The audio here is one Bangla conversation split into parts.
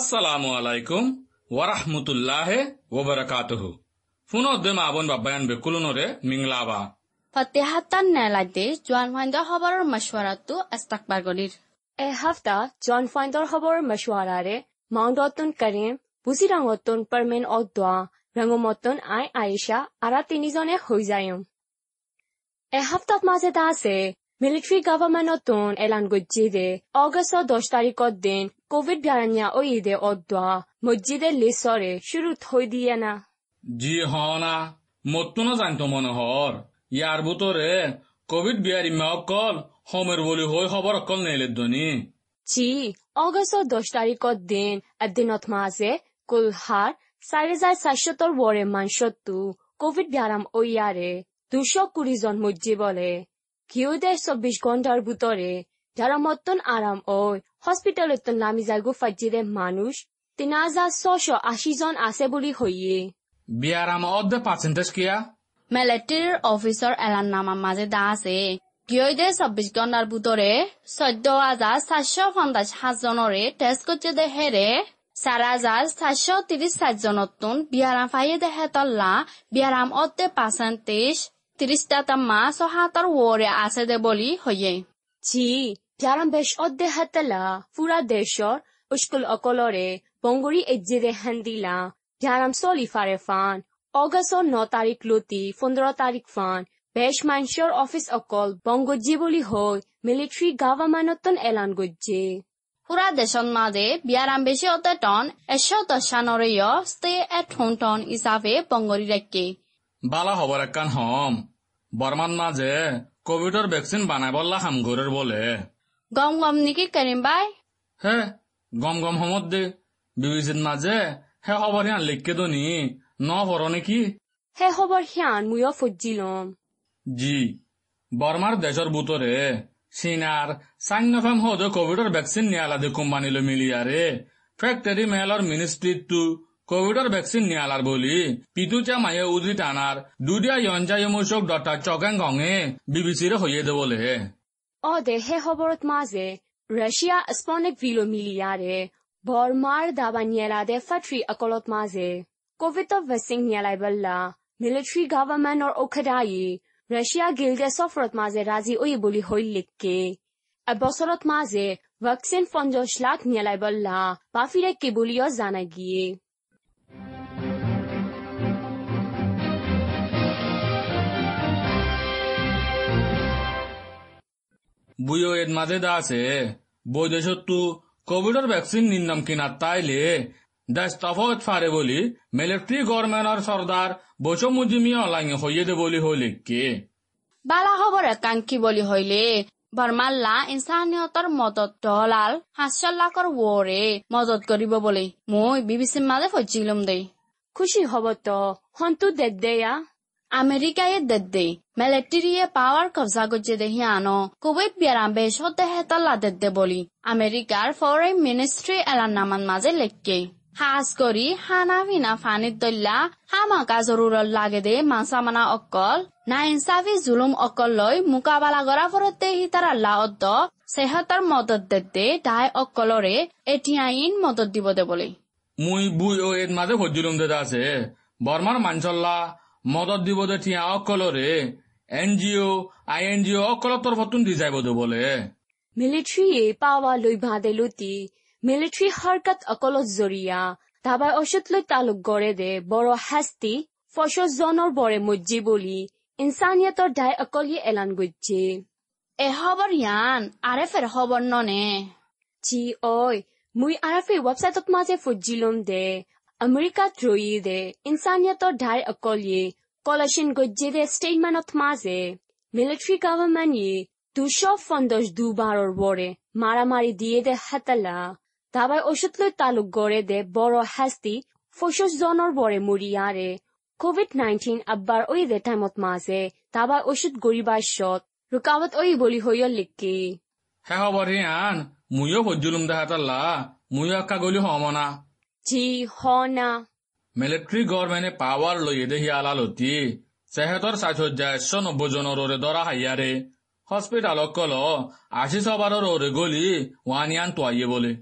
আসসালামু আলাইকুম ওয়ারাহমতুল্লাহ ওবরাকাতুহু। বাব্বায়ান বেকুলুনরে মিংলাবা। Fatihatan nelade Juan Finder খবৰৰ মশৱাৰাটো ইস্তাকবাৰ গলিৰ এ হাফতা জন ফাইণ্ডৰ খবৰ মশৱাৰাৰে মাউণ্টন কৰিম বুজিৰাঙতন পাৰমেন অদোৱা ৰঙমতন আই আয়েশা আৰা তিনিজনে হৈ যায় এসপ্তাহত মাজে এটা আছে মিলিটাৰী গভৰ্ণমেণ্টতন এলান গজ্জিদে অগষ্টৰ দহ তাৰিখত দিন কোভিড বিয়াৰানিয়া অইদে অদোৱা মছজিদে লিচৰে শুৰু থৈ দিয়ে না। জি হনা মত্তুনো জানতো মনোহর ইয়ার বুতরে কোভিড বিয়ার ইমা অকল হোমের বলি হই খবর অকল নেলের দনি জি অগষ্টৰ দশ তাৰিখত দিন এদিনত মাজে কুলহাৰ চাৰি হাজাৰ চাৰিশতৰ বৰে মাংসটো কোভিড বিয়াৰাম অয়াৰে দুশ কুড়িজন মজ্জি বলে। ঘিউদে চব্বিশ ঘণ্টাৰ ভিতৰে যারা মতন আরাম ওই হসপিটালত নামি যায় গুফাজিদে মানুষ তিন হাজার ছশ আশি জন আছে বুলি হইয়ে। বিয়ার আমা অর্ধে পার্সেন্টেজ কিয়া অফিচৰ এলান নামাৰ মাজে দা আছে। গিয়দে চব্বিশ ঘণ্টাৰ ভিতৰে চৈধ্য হাজাৰ চাৰিশ পঞ্চাশ সাতজনৰে টেষ্ট কৰিছে দে হেৰে চাৰি হাজাৰ চাৰিশ ত্ৰিশ সাতজনতোন বিয়াৰাম ফাইয়ে দেহে তল্লা। বিয়াৰাম অতে পাৰ্চেণ্টেজ ত্ৰিশটা তাম্মা ছহাতৰ ৱৰে আছে দে বুলি হয়ে জি বিয়ারাম বেশ অদ্দে হাতলা পুরা দেশর উস্কুল অকলরে বঙ্গুরি এজ্জিদে হেন্দিলা বিয়ারাম সলি ফারে ফান অগস্টর ন তারিখ লতি পনেরো তারিখ ফান বেশ মানসর অফিস অকল বঙ্গজি বলি হই মিলিটারি গভর্নমেন্টতন এলান গজ্জে। পুৰা দেশৰ মাজে বিয়াৰাম বেছি অতে টন এশ দশানৰেয় ষ্টে এট হোম টন হিচাপে বংগৰি ৰাখে বালা খবর একখান হম। বর্মান মাঝে কোভিডর ভ্যাকসিন বানাই বললা হামগরের বলে। গম গম নেকি কৰিম বাই হে গম গম সমত দে। বিবিসির মাঝে হে খবর ইয়ান লিখকে দনি। ন পর নাকি? হে খবর হিয়ান মুয় ফজ্জিলম জি বর্মার দেশের বুতরে চীনার সাইনফেম হদে কোভিডর ভ্যাকসিন নিয়ালাদে কোম্পানিল মিলিয়ারে ফ্যাক্টরি মেলর মিনিস্ট্রি টু কোভিডর ভ্যাকসিন নিয়ালার বলি পিতুচা মায়ে উদ্রি টানার দুডিয়া ইয়ঞ্জা ইমুসক ডটা চকেন গঙে বিবিসিরে হইয়ে দে বলে অদে হে খবরত মাঝে রাশিয়া স্পনিক ভিলো মিলিয়ারে বর্মার দাবা নিয়েলাদে ফাটরি অকলত মাঝে কোভিড ভেসিং নিয়েলাই বল্লা মিলিটারি গভর্নমেন্টর ওখেদায়ি রাশিয়া গিলদে সফরত মাঝে রাজি ওই বলি হইল লিখকে। এবছরত মাঝে ভ্যাকসিন পঞ্চাশ লাখ নিয়েলাই বল্লা বাফিরে কে বলিও জানা গিয়ে বুয়ো এর মাঝে দা আছে। বৈদেশত তু কোভিডর ভ্যাকসিন নিন্নম কিনা তাইলে দেশ তফত ফারে বলি, মিলিটারি গভর্নমেন্টর সর্দার বৈশ মুজিমি অলাঙে হইয়ে দে বলি হইলে কে? বালা খবৰ একাং কি বুলি হইলে বৰ্মাল্লা ইনচানিয়তৰ মদত ডলাল লাখৰ ৱৰে মদত কৰিব বুলি। মই বিবিচিৰ মাজে ফজিলম দেই। খুশি হব তো, হন্তু দেখ দেয়া। আমেৰিকায়ে দেদ্দে মিলিটাৰীয়ে পাৱাৰ কব্জা কৰিছে দে সিয়ানো কোভিড বিয়াৰাম বেশতে হেতাল্লা দেদ্দে বুলি আমেৰিকাৰ ফৰেন মিনিষ্ট্ৰী এলানামান মাজে লেখকে সাজ কৰি হানা ভিনা ফানিত দল্লা হামাকা জৰুৰত লাগে দে মাছা মানা অকল না ইনচাফি জুলুম অকল লৈ মোকাবালা কৰা ফৰতে হিতাৰ আল্লাহ অদ্দ সেহতৰ মদত দেদ্দে তাই অকলৰে এতিয়া ইন মদত দিব দে বুলি মুই বুই ও এর মাঝে ফজিলুম দে আছে বর্মার মানচল্লা মদত দিব দে ঠিয়া অকলরে এনজিও আই এনজিও অকল তরফতুন দি যাইব দে বলে। মিলিটাৰীয়ে পাৱা লৈ বাঁধে লুটি মিলিটাৰী হৰকত অকলত জৰিয়া। দাবাই অচত লৈ তালুক গড়ে দে বড় হাস্তি ফসজনৰ বৰে মজ্জি বুলি ইনচানিয়তৰ দাই অকলিয়ে এলান গজ্জে। এ খবৰ ইয়ান আৰে ফেৰ খবৰ ননে। জি ঐ মুই আৰাফে ৱেবছাইটত মাজে ফুজিলম দে। আমেৰিকাত ৰৈ দে ইনচানিয়তৰ দাই অকলিয়ে কলেচিন গজ্জে দে ষ্টেটমেণ্টত মাজে মিলিটাৰী গভৰ্ণমেণ্টে দুশ পঞ্চাশ দুবাৰৰ বৰে মাৰামাৰি দিয়ে দে হাতালা দাবাই ওষুধ তালুক গড়ে দে বড় হাস্তি ফসস জনৰ বৰে মৰিয়াৰে কোভিড নাইন্টিন আব্বাৰ ওই দে টাইমত মাজে দাবাই ওষুধ গৰিবাৰ শত রুকাবত ওই বলি হইয় লিখি হে খবর হিয়ান মুইও ফজিলুম দে হাতাল্লা মুইও গলি হমনা জি হনা মিলিটারি গভর্নমেন্টে পাওয়ার লইয়ে দে হিয়ালা লতি সেহেতর ষাট হাজার একশো নব্বই জনের ওরে ধরা হাইয়ারে হসপিটাল কল আশি সবার ওরে গলি ওয়ানিয়ান তোয়াইয়ে বলে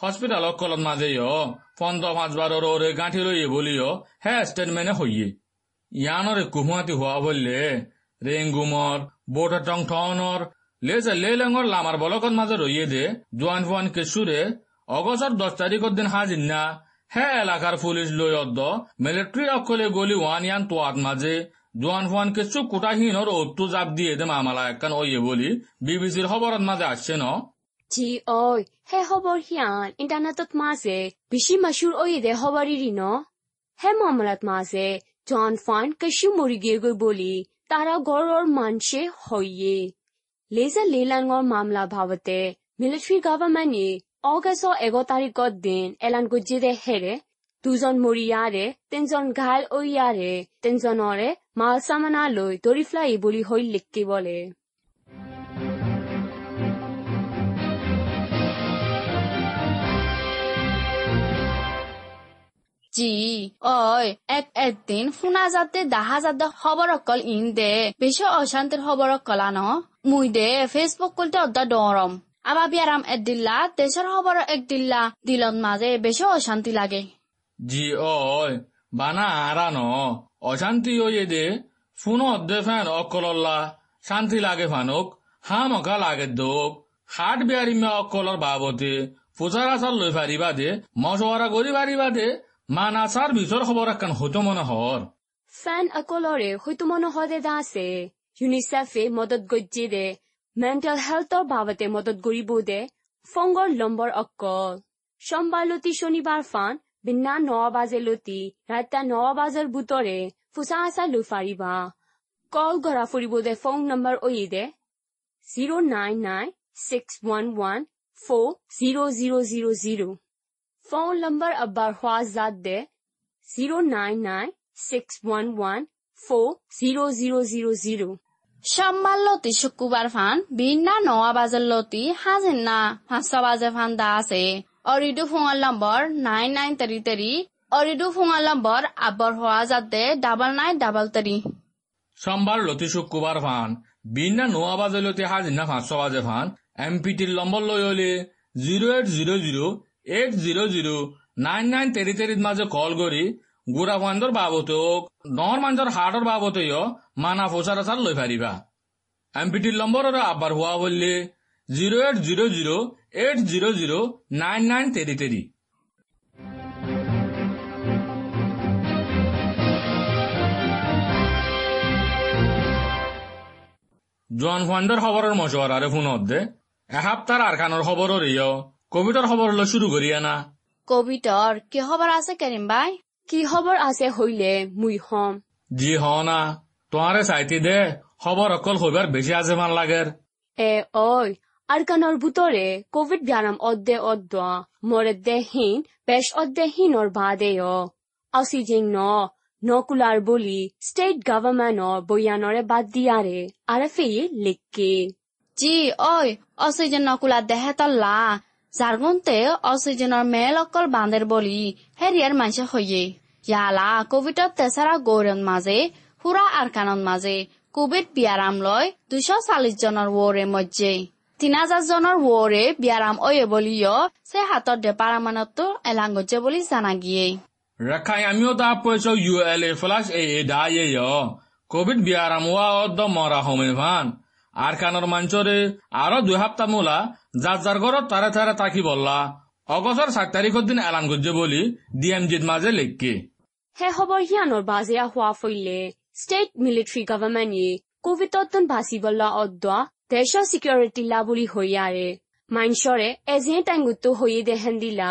হসপিটালত কলত মাজেয় পন্দ্ৰ পাঁচবাৰৰ ওরে গাঁঠি লইয়ে বলিও হে স্টেটমেন্টে হইয়ে ইয়ানরে কুহুয়াতি হওয়া বললে রেঙ্গুমর বোটা টং ঠনর লেসে লেলেঙ্গর লামার বলকত মাঝে রইয়ে দে জোয়ান ফুয়ান কেসুরে অগস্টর দশ তারিখের দিন হাজির না হে এলাকার পুলিশ লই অদ্দ। মিলিটারি অকলে গলি ওয়ান ইয়ান তোয়াত মাঝে। জোয়ান ফুয়ান কেসু কুটাহীনর অত্তু জাপ দিয়ে দে মামালা একখান ওইয়ে বলি। বিবিসির খবরত মাঝে আসছে ন? জি ঐ হে খবৰ হিয়ান ইণ্টাৰনেটত মাজে বেছি মাছুৰ ঐদে খবৰিৰি ন? হে মামলাত মাজে জন ফান কেঁচু মৰি গিয়েগৈ বলি তাৰা ঘৰৰ মানছে হয়ে লেজা লেলাঙৰ মামলা অগষ্টৰ এঘাৰ তাৰিখৰ দিন এলান গজিৰে হেৰে দুজন মৰিয়াৰে তিনজন ঘাইল ঐয়াৰে তিনজনৰে মাল চামানালৈ দৌৰি ফ্লাই বুলি হৈ লিখি বলে জি অই এক একদিন শুনা যাতে দাহা যাতে খবর অকল ইন দে বেশি অশান্তির খবর অকলা ন মুই দে ফেসবুক করতে অদ্দা ডরম আবার বিয়ারাম একদিল্লা দেশের খবর একদিল্লা দিলত মাঝে বেশি অশান্তি লাগে। জি অয় বানা আরা ন অশান্তি ওয়ে দে ফুন অদ্দে ফ্যান অকলল্লা শান্তি লাগে ফানুক হামকা লাগে দোক হাট বিয়ারিমা অকলর বাবতে পূজার আচার লই পারিবা দে মশওয়ারা করি পারিবা দে মানাচার ভিতর খবর একখান হতো মনে হর ফেন অকলৰে হয়তো মনোহৰে আছে ইউনিচেফে মদত গজ্জি দে মেণ্টেল হেল্থৰ বাবতে মদত কৰিব দে ফংগৰ লম্বৰ অকল সোমবাৰ লতি শনিবাৰ ফান বিনা ন বাজে লতি ৰাতা ন বাজাৰ বুটৰে ফুচা আচা লৈ ফাৰিবা। কল গৰা ফুৰিব দে ফোন নম্বৰ ঐ দে। Zero' nine nine six one one four zero' zero' zero' zero' phone number আব্বাৰ হোৱা জাত দে। Zero' nine nine six one one four zero' zero' zero' zero' সোমবার লতি শুক্রবার ফান বিনা নয়া বাজার লতি, হাজিন না পাঁচশো বাজে ফান দা আছে। অরিডু ফোঙার নম্বর নাইন নাইন তেরি তেরি অরিডু ফোঙার নম্বর আব্বর হওয়া যাতে ডাবল নাইন ডাবল তেরি সোমবার লতি শুক্রবার ফান বিনা নোয়া বাজে লতি, হাজিনা পাঁচশো বাজে ফান এমপিটির নম্বর লই হলে zero eight zero zero eight zero zero nine nine তেরি তেরির মাঝে কল করি গুড়া ফান্দর বাবতে নর মাঞ্জর হাটর বাবতে মানা ফোসার আসার লই পারিবা এমপিটির নম্বর আবার হওয়া বললে zero eight zero zero eight zero zero nine nine তেরি তেরি জন ফান্ডর খবরের মশওয়ার আরে ফোন দে এসপ্তাহ আরখানোর খবরের ইয় কবিতার খবর শুরু করিয়া না কবিতর কি খবর আছে করিম ভাই কি খবৰ আছে হইলে মুই হম? জি হ না। তোমারে চাইতে দে খবর অকল হইবার বেশি আছে মান লাগের এ ঐ আৰকানৰ বুটৰে কভিড ব্যাৰাম অদ্দে অদ্দোৱা মৰে দেহীন বেশ অদ্দেহীনৰ বাদে অক্সিজেন ন নকুলাৰ বুলি ষ্টেট গভৰ্ণমেণ্টৰ বয়ানৰে বাদ দিয়াৰে আৰে ফেয়ে লিখকে জি ওই অক্সিজেন নকুলা দেহে তল্লা। জারগুনতে অক্সিজেনের মেল অকল বাঁধের বলি হেরিয়ার মাইসে হইয়ে ইয়ালা কোভিডর তেসারা গৌরন মাঝে হুরা আরকানন মাঝে কোভিড বিয়ারাম লয় দুশো চাল্লিশ জনের ওরে মধ্যে তিন হাজার জনের ওরে বিয়ারাম ওয়ে বলিও সে হাতর দে পারামানত এলাঙ্গজে বলি জানা গিয়ে রখাই আমিও তা পয়সা ইউ এল এ ফ্লাশ এ এ দায়ে কোভিড বিয়ারাম ওয়া অদ্দ মরা হোমে ভান আর কানর মাঞ্চরে আরও দুই সপ্তাহ মোলা যার যার ঘরত তারে তারে তাকি বললা। অগস্টর সাত তারিখের দিন এলান করছে বলি ডিএমজির মাঝে লেখকে। হে খবৰ হিয়ানৰ বাজেয়া হোৱা ফৈলে ষ্টেট মিলিটাৰী গভৰ্ণমেণ্টে কোভিডতন বাচিবলা অদ্দোৱা দেশৰ চিকিউৰিটি লা বুলি হৈয়াৰে। মাইনছৰে এজে টাইমতো হৈয়ে দেহেন দিলা।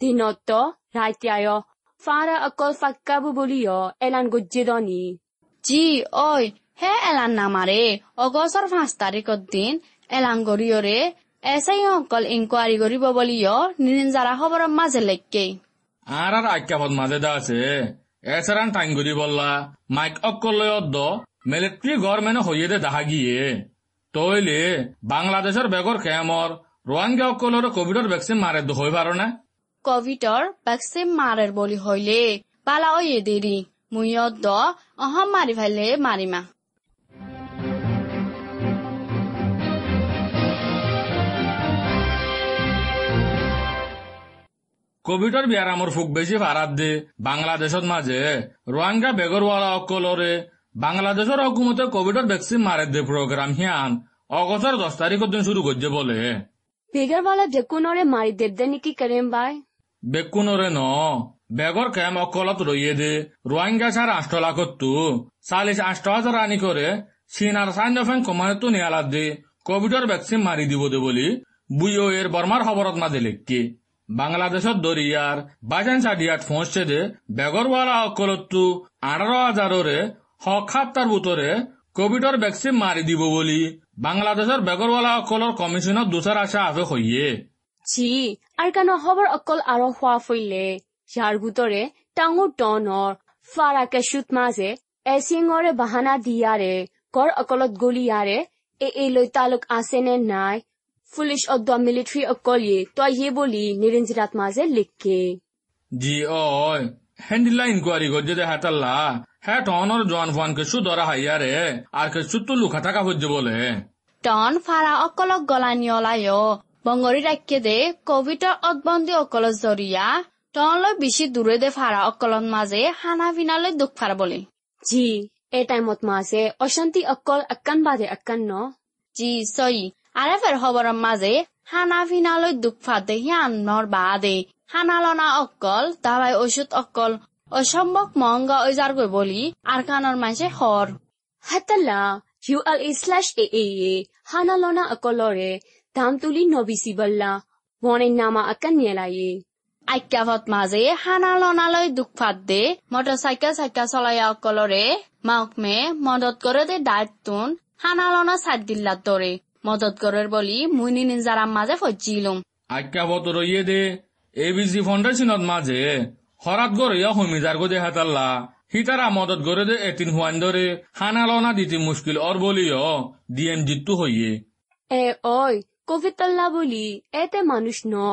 দিনত ৰাত্যায় ফাৰা অকল ফাক্কাবু বুলিও এলান গজ্জেদনি জি ওই হে এলান নামারে অগস্টর পাঁচ তারিখের দিন এলান গরিয়রে এসাই অকল ইনকোয়ারি করিব বলিও নিরঞ্জারা খবর মাঝে লেখকে আর আর আজ্ঞাপদ মাঝে দা আছে। টাইম করি বললা। মাইক অকল অদ্দ মিলিটারি গভর্নমেন্ট হইয়ে দে দেখা গিয়ে। তইলে বাংলাদেশের বেগর খেমর রোয়াঙ্গা অকলর কোভিডর ভ্যাকসিন মারে দো হই পারো না? কোভিডর ভ্যাকসিন মারের বলি হইলে। পালা ওয়ে দেরি মুইয়ত দ অহম মারি ফাইলে মারিমা কোভিডৰ ব্যায়ামৰ ফুক বেছি ভাড়াত দে বাংলাদেশত মাজে ৰোহিংগা বেগৰৱালা অকলৰে বাংলাদেশৰ হকুমতে কোভিডৰ ভেকচিন মাৰে দে প্ৰগ্ৰাম হিয়ান। অগষ্টৰ দহ তাৰিখৰ দিন শুরু করছে বলে। বেগারওয়ালা বেকুনরে মারি দেবদে নাকি করেন ভাই বেকুনরে ন। বেগর কেম অকলত রইয়ে দে। ৰোহিংগা ছাড় আষ্ট লাখতো চাল্লিশ আষ্ট হাজার আনি করে চীন আর চাইন ফেন কমানে তো নিয়ালাত দে। কোভিডৰ ভেকচিন মাৰি দিব দে বুলি বুইও এর বর্মার খবরত মাঝে লেখকে। বাংলাদেশত দরিয়ার বাজান চাডিয়াত পৌঁছছে দে বেগরওয়ালা অকলতো আঠারো হাজাররে হক সাতটার ভিতরে কোভিডৰ ভেকচিন মাৰি দিব বুলি বাংলাদেশৰ বেগৰৱালা অকলৰ কমিশনত দুচাৰ আশা আছে হৈয়ে জি আর কেন খবর অকল আরও হওয়া ফইলে যার ভিতরে টাঙ্গুর টনর ফারাকে সুত মাঝে এসিংরে বাহানা দিয়ারে গর অকলত গলিয়ারে এ এ লই তালুক আছে নে নাই পুলিশ অদ্দ মিলিটারি অকলিয়ে তো ইয়ে বলি নিরঞ্জিরাত মাঝে লিখকে জি অয় হেন্ডিলা ইনকোয়ারি করছে দে হাতাল্লা হ্যাঁ টনর জোয়ান ফান কেসু ধরা হাইয়ারে আর কেসু তো লুকা থাকা হচ্ছে বলে টন ফাৰা অকলক গলানিয়লায় বংগৰী ৰাজ্যে দে কভিডৰ অদবন্দী অকলৰ জৰিয়া টনলৈ বেছি দূৰে দে ফাৰা অকলৰ মাজে খানা পিনালৈ দুখ ফাৰ বলে জি এ টাইমত মাঝে অশান্তি অকল আক্কান বাদে আক্কান ন জি চই আৰে ফেৰ খবৰৰ মাজে খানা পিনালৈ দুখ ফাদে সিয়ানৰ বাদে। খানা লনা অকল দাবাই ঔষধ অকল। অসম্ভৱ মহংগা ওজাৰ গৈ বলি আর কানৰ মাঝে হর হাতালা ULA slash AAA hanalona akolore dam tuli nobisi balla wone nama akan nielaye আজ্ঞাভত মাজে হানা লনালৈ দুখ ফাট দে মটৰ চাইকেল চাইকেল চলাই অকলৰে মাউকমে মদত কৰে দে দায়িত্বন হানা লনা চাত দিল্লাত দৰে মদত করের বলি মুইনি নিজারাম মাঝে ফজিলুম আজ্ঞা বত রইয়ে দে এবিসি ফাউন্ডেশনত মাঝে হরাত গড়িয়া হমিজার গো দে হাতাল্লা হিতারা মদত গড়ে দে এতিন হুয়ান ধরে হানা লনা দিতে মুশকিল অর বলিও ডিএম জিত্তু হইয়ে e oi kovitalla boli ete manush no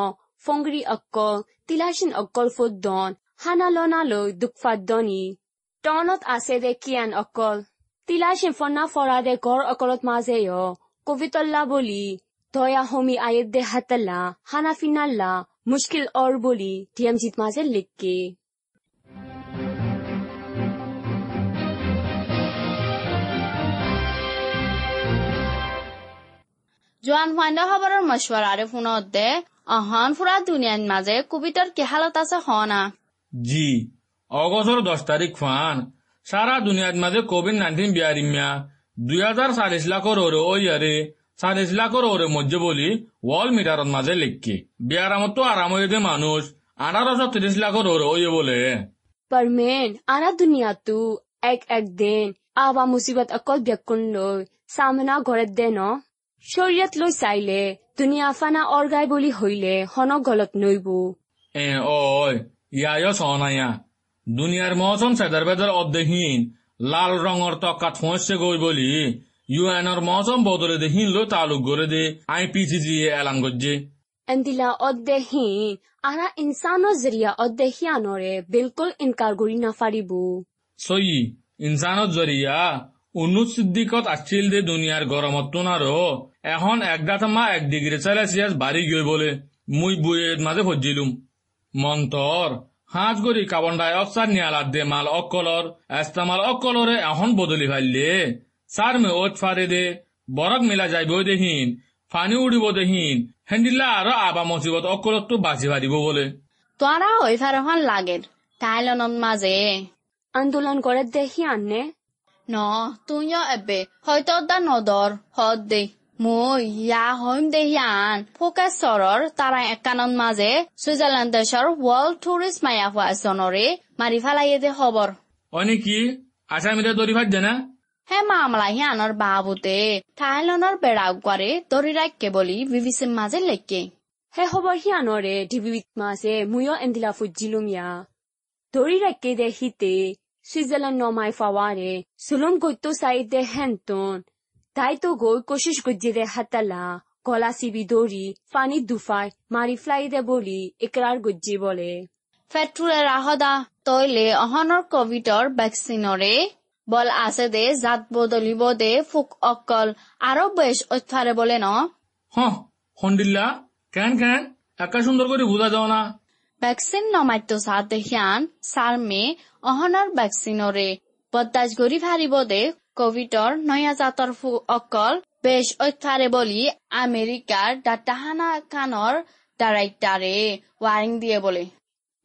fongri akkol tilashin akkol foddon hanalona lo dukfaddoni tonot ase de kian akkol tilashin fonna forade gor akolot maze yo kovitalla boli doya homi ayed de hatalla hana finalla মুশকিল অর বলি ডিএমজিত মাঝে লিখকে। জোৱান ফাইণ্ড খবৰৰ মছৱাৰাৰে ফোনত দে অহন ফুৰা দুনিয়াৰ মাজে কুবিতৰ কি হালত আছে হনা? জি অগস্টর দশ তারিখ ফান সারা দুনিয়ার মাঝে কোভিড নাইন্টিন বিয়ারিমিয়া দুই হাজার চাল্লিশ লাখৰ ওরে ওই আরে চাল্লিশ লাখর ওরে মধ্যে বলি ওয়াল মিটারত মাঝে লিখি বিয়ারামত তো আরাম হয়ে দে মানুষ আনারশো তিরিশ লাখর ওরে ওই বলে। পারমেন আনা দুনিয়া তু এক এক দেন আবা মুসিবত অকল ব্যাকুণ লই সামনা ঘরের দেন। শরীয়ত লৈ চাইলে দুনিয়া ফানা অর্গাই বলি হইলে হন গলত নইব। এ ওই ইয়ায় সনায়া। দুনিয়ার মহসন সেদার বেদার অর্ধহীন লাল রঙর তক্কা থোঁসছে গই বলি ইউএনর মৌসুম বদলে দে হিন লো তালুক গড়ে দে আইপিসিজি এলান করছে এন্দিলা অদ্দেহীন আরা ইনসানৰ জৰিয়া অদ্দেহিয়ানৰে বিলকুল ইনকাৰ কৰি নাফাৰিবু সই ইনসানত জরিয়া উন্নত সিদ্দিকত আছিল দে দুনিয়ার গরমত তোনারও এখন এক দাতমা এক ডিগ্রি সেলসিয়াস বাড়ি গই বলে মুই বুয়ের মাঝে ভজিলুম মন্তর হাঁচ গরি কার্বন ডাই অক্সাইড নিয়ালাত দে মাল অকলর এস্তামাল অকলরে এখন বদলি ফাইলে সার মে ওত ফারে দে বরক মিলা যাইব দেহিন ফানি উড়িব দেহিন হেন্দিল্লা আরও আবা মসিবত অকলত তো বাঁচি পারিব বলে তোৰা হৈ ফাৰখন লাগেৰ টাইলনত মাজে আন্দোলন কৰে দেহিয়ানে ন তুইও এবে হয়তো দা নদৰ হদ দে। মই ইয়া হইম দে হিয়ান ফোকেশ্বৰৰ তাৰা একানত মাজে ছুইজাৰলেণ্ড দেশৰ ৱৰ্ল্ড টুৰিষ্ট মায়া হোৱা এজনৰে মাৰি ফেলাই দে খবৰ। অনেকি আসামিৰা দৰি ফাইছে না হে মামলা হিয়ানৰ বাবুতে থাইলেণ্ডৰ বেড়াও কৰে দৰি ৰাখকে বুলি বিবিচিৰ মাজে লেকে। হে খবৰ সিয়ানৰে ডিবিবিত মাছে মুয়ো এন্দিলা ফুজিলুমিয়া ধৰি ৰাখে দে হিতে ছুইজাৰলেণ্ড নমাই ফাৱাৰে চুলুম গৈতো চাই দে হেনতন তাইতো গৈ কোশিশ গজ্জে দে হাতালা গলা চিবি দৌৰি পানীত দুফাই মাৰি ফ্লাই দে বুলি ইকৰাৰ গজ্জি বলে ফেট্ৰুলে ৰাহদা তইলে অহনৰ কভিডৰ ভেকচিনৰে বল আছে দে জাত বদলিব দে ফুক অকল আৰু বেশ অত্যাৰে বলে ন হ হন্ডিল্লা কেন কেন একা সুন্দর করে বুঝা যাও না ভ্যাকসিন নমাইতো সাথে হিয়ান সারমে অহনৰ ভ্যাকসিনৰে বদাজ গৰি ফাৰিব দে নয়া জাতৰ ফু অকল বেশ ঐথাৰে বলি আমেৰিকাৰ ডাটাহানা কানৰ ডাইৰেক্টাৰে ৱাৰিং দিয়ে বলে।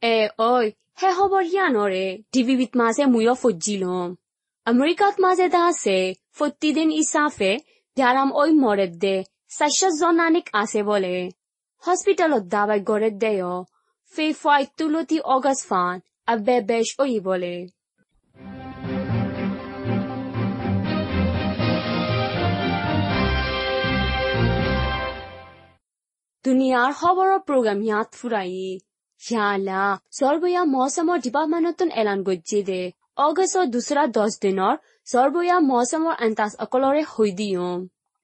এ ঐ হে খবৰ হিয়ানৰে টিভিবিত মাজে ময়ো ফজ্জিলম আমেৰিকাত মাজে দা আছে ফত্তিদিন ইচাফে ধ্যারাম ওই মরেদ দে চারশো জনানিক আছে বলে। হসপিটালত দাবাই গড়ের দেয়, ফে ফাই তুলতি অগাস ফান, আবে বেশ ওই বলে। দুনিয়াৰ সবৰ প্ৰগ্ৰাম ইয়াত ফুৰাই। শিয়ালা চৰ্বয়া মৌচুমৰ ডিপাৰ্টমেণ্টত এলান গজি দে। অগষ্টৰ দোচৰা দহ দিনৰ চৰ্বয়া মৌচুমৰ এণ্টাছ অকলৰে হৈ দিওঁ।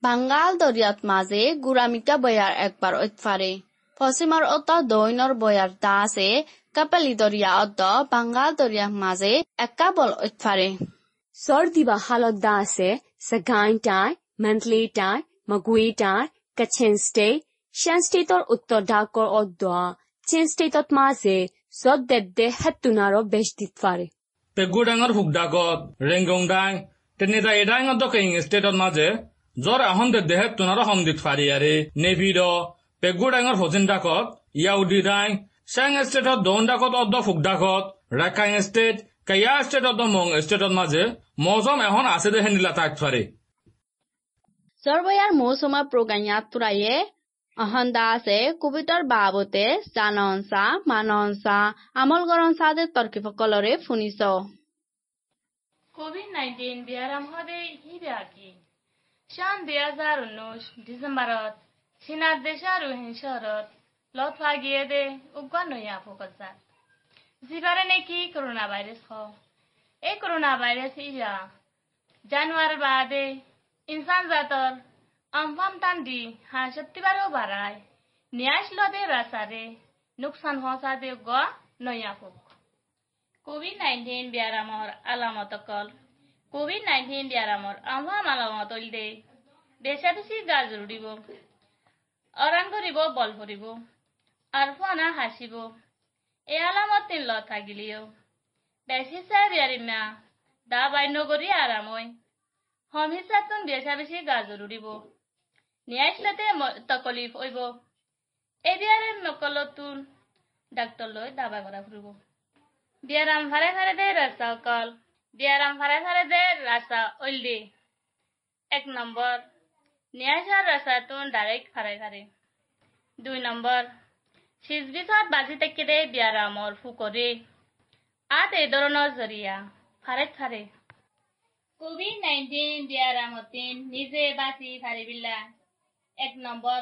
বাংগাল দৰিয়াত মাজে গুৰামিতা বয়াৰ একবাৰ অতফাৰে পশ্চিমৰ অতা দৈনৰ বয়াৰ দাসে কাপালি দৰিয়া অত বাংগাল দৰিয়াৰ মাজে একা একাবল অতফাৰে চৰ্দিবা হালত দাসে চেগাইন টাই মেণ্টলি টাই মগুৱে টাই কাছেন ষ্টেট চেন ষ্টেটৰ উত্তৰ ডাকৰ অদোৱা চেন ষ্টেটত মাছে চব দেৱ দে হেতুনাৰ বেজ দিব পাৰে পেগু ডাঙৰ হুক ডাকত ৰেংগং ডাং তেনেদা এডাঙৰ দক ইং ষ্টেটত মাজে জ্বৰ আহন দে দেহে তোনাৰ হম দিব পাৰি আৰে নেভিড পেগু ডাঙৰ হজিন ডাকত ইয়াউডি ডাং চেং ষ্টেটত দৌন ডাকত অদ্দ হুকডাকত ৰাকাং ষ্টেট কেয়া ষ্টেটত মং ষ্টেটত মাজে মজম এখন আছে দে হেনিলা তাক পাৰে সৰ্বয়াৰ মৌসুমা প্ৰগাইয়া তুৰাইয়ে অহন্দাসে কবিতাৰ বাবতে জানসা মানসা আমল গৰসা দে তৰ্কি ফকলৰে কোভিড নাইন্টিন বিয়াৰাম হদে ই বিয়াকি। শান দুই হাজার উনিশ ডিসেম্বর সিনা দেশার হিংসর লতফা গিয়ে দে উগ্র নইয়া ফকসা জিবারে নাকি করোনা ভাইৰাছ হ। এই কৰোনা ভাইৰাছ ইয়া জানুয়াৰ বাদে ইনসান জাতৰ আমফাম টান্দি হা সত্যিবারও বাড়ায় নিয়াস লদে রাসারে নুকসান হসা দে গ নয়া ফুক কোভিড নাইন্টিন বেয়ারামর আলামত অকল। কোভিড নাইন্টিন বেয়ারামর আমফাম আলামত দে বেশা বেশি গা জৰুৰিব। অৰাং কৰিব বল ভৰিব আৰু ফানা হাসিব এই আলামত তিন ল থাকিলেও। বেশি চাই বিয়ারিমা দা বাইন কৰি আরামই হম হিসাবতন বেশা বেশি গা জৰুৰিব। নিয়াইছলাতে তকলিফ হইব এবিয়ারে নকলতুন ডাক্তর লই দাবা করা ফুরব বিয়ারাম ফারে ফারে দে রাস্তা অকল। বিয়ারাম ফারে ফারে দে রাস্তা ওইল দে এক নম্বর নিয়াইছার রাস্তা তুন ডাইরেক্ট ফারে ফারে দুই নম্বর সিজবিছত বাজি তেকে দে বিয়ারামর ফুকরে আত এই ধরনের জরিয়া ফারে ফারে কোভিড নাইন্টিন বিয়ারামতিন নিজে বাঁচি ফারিবিল্লা এক নম্বৰ,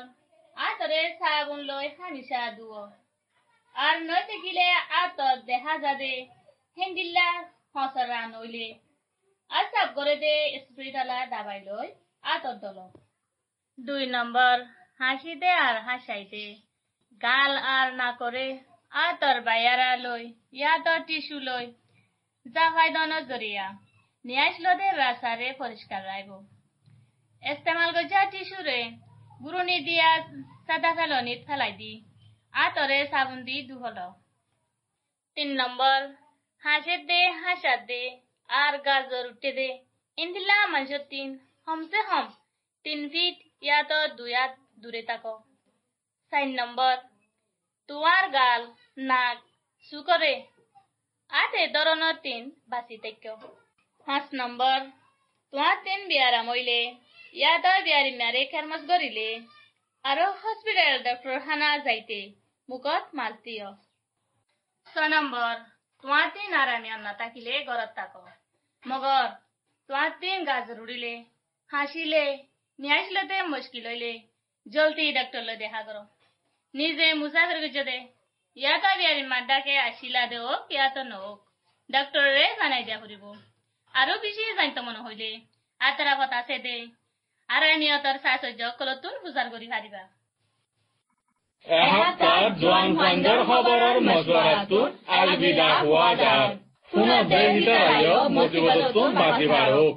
আঁতৰে চাবোন লৈ হামিছা দুৱ আৰু নৈ থাকিলে আঁতত দেখা যাদে হেংদিল্লা সঁচৰা নইলে আৰু চাপ কৰে দে স্প্ৰিটালা দাবাই লৈ আঁতত দল। দুই নম্বৰ হাসি দে আর হাসাইতে গাল আর না করে আতর বাইয়ারা লই ইয়াতর লই জাফাই দনের জরিয়া নিয়ে আসলো দে রাসারে পরিষ্কার রাখব ইস্তেমাল গজা টিস্যু রে, গুরুনি দিয়া সাদা ফেলনিত ফেলাই দি, আতরে সাবুন দি দুহল। তিন নম্বর, হাসের দে, হাসার দে, আর গাজর উঠে দে। ইন্দিলা মানুষের তিন, হমসে হম, তিন ফিট ইয়াত দুই হাত দূরে থাকো। চার নম্বর তোমার গাল, নাক, চুকরে আট এ ধরনের তিন বাঁচি থাক পাঁচ নম্বৰ তোমাৰ তিন বিয়াৰা মইলে ইয়াত বিয়াৰী মাৰে খেৰমাছ গৰিলে আৰু হস্পিটেল ডক্টৰ খানা যাইতে মুখত মালতিয় ছয় নম্বৰ তোমাৰ তিন আৰামী নাথাকিলে ঘৰত থাক। মগৰ তোমাৰ তিন গা জৰুৰিলে হাসিলে, নিয়াইছিলতে মুশকিল হইলে জলদি ডাক্তারলে দেখা করো নিজে মুসাফির গুজো দে ইয়াতো বিয়ারি মাড্ডাকে আসিলা দে হোক ইয়াতো নহোক ডাক্তরে জানাই দিয়া ফুরিব আৰু বেশি জানতে মনে হইলে। আতৰা কথা আছে দে। আর আমি অতৰ সাহচৰ্য কলতুন বুজাৰ কৰি পাৰিবা এসপ্তাহ জোৱান ফাণ্ডৰ খবৰৰ মজুৰাটোত আলবিদা হোৱা যায় পুনৰ দেশ ভিতৰত মজিবতটো বাজি বাঢ়ক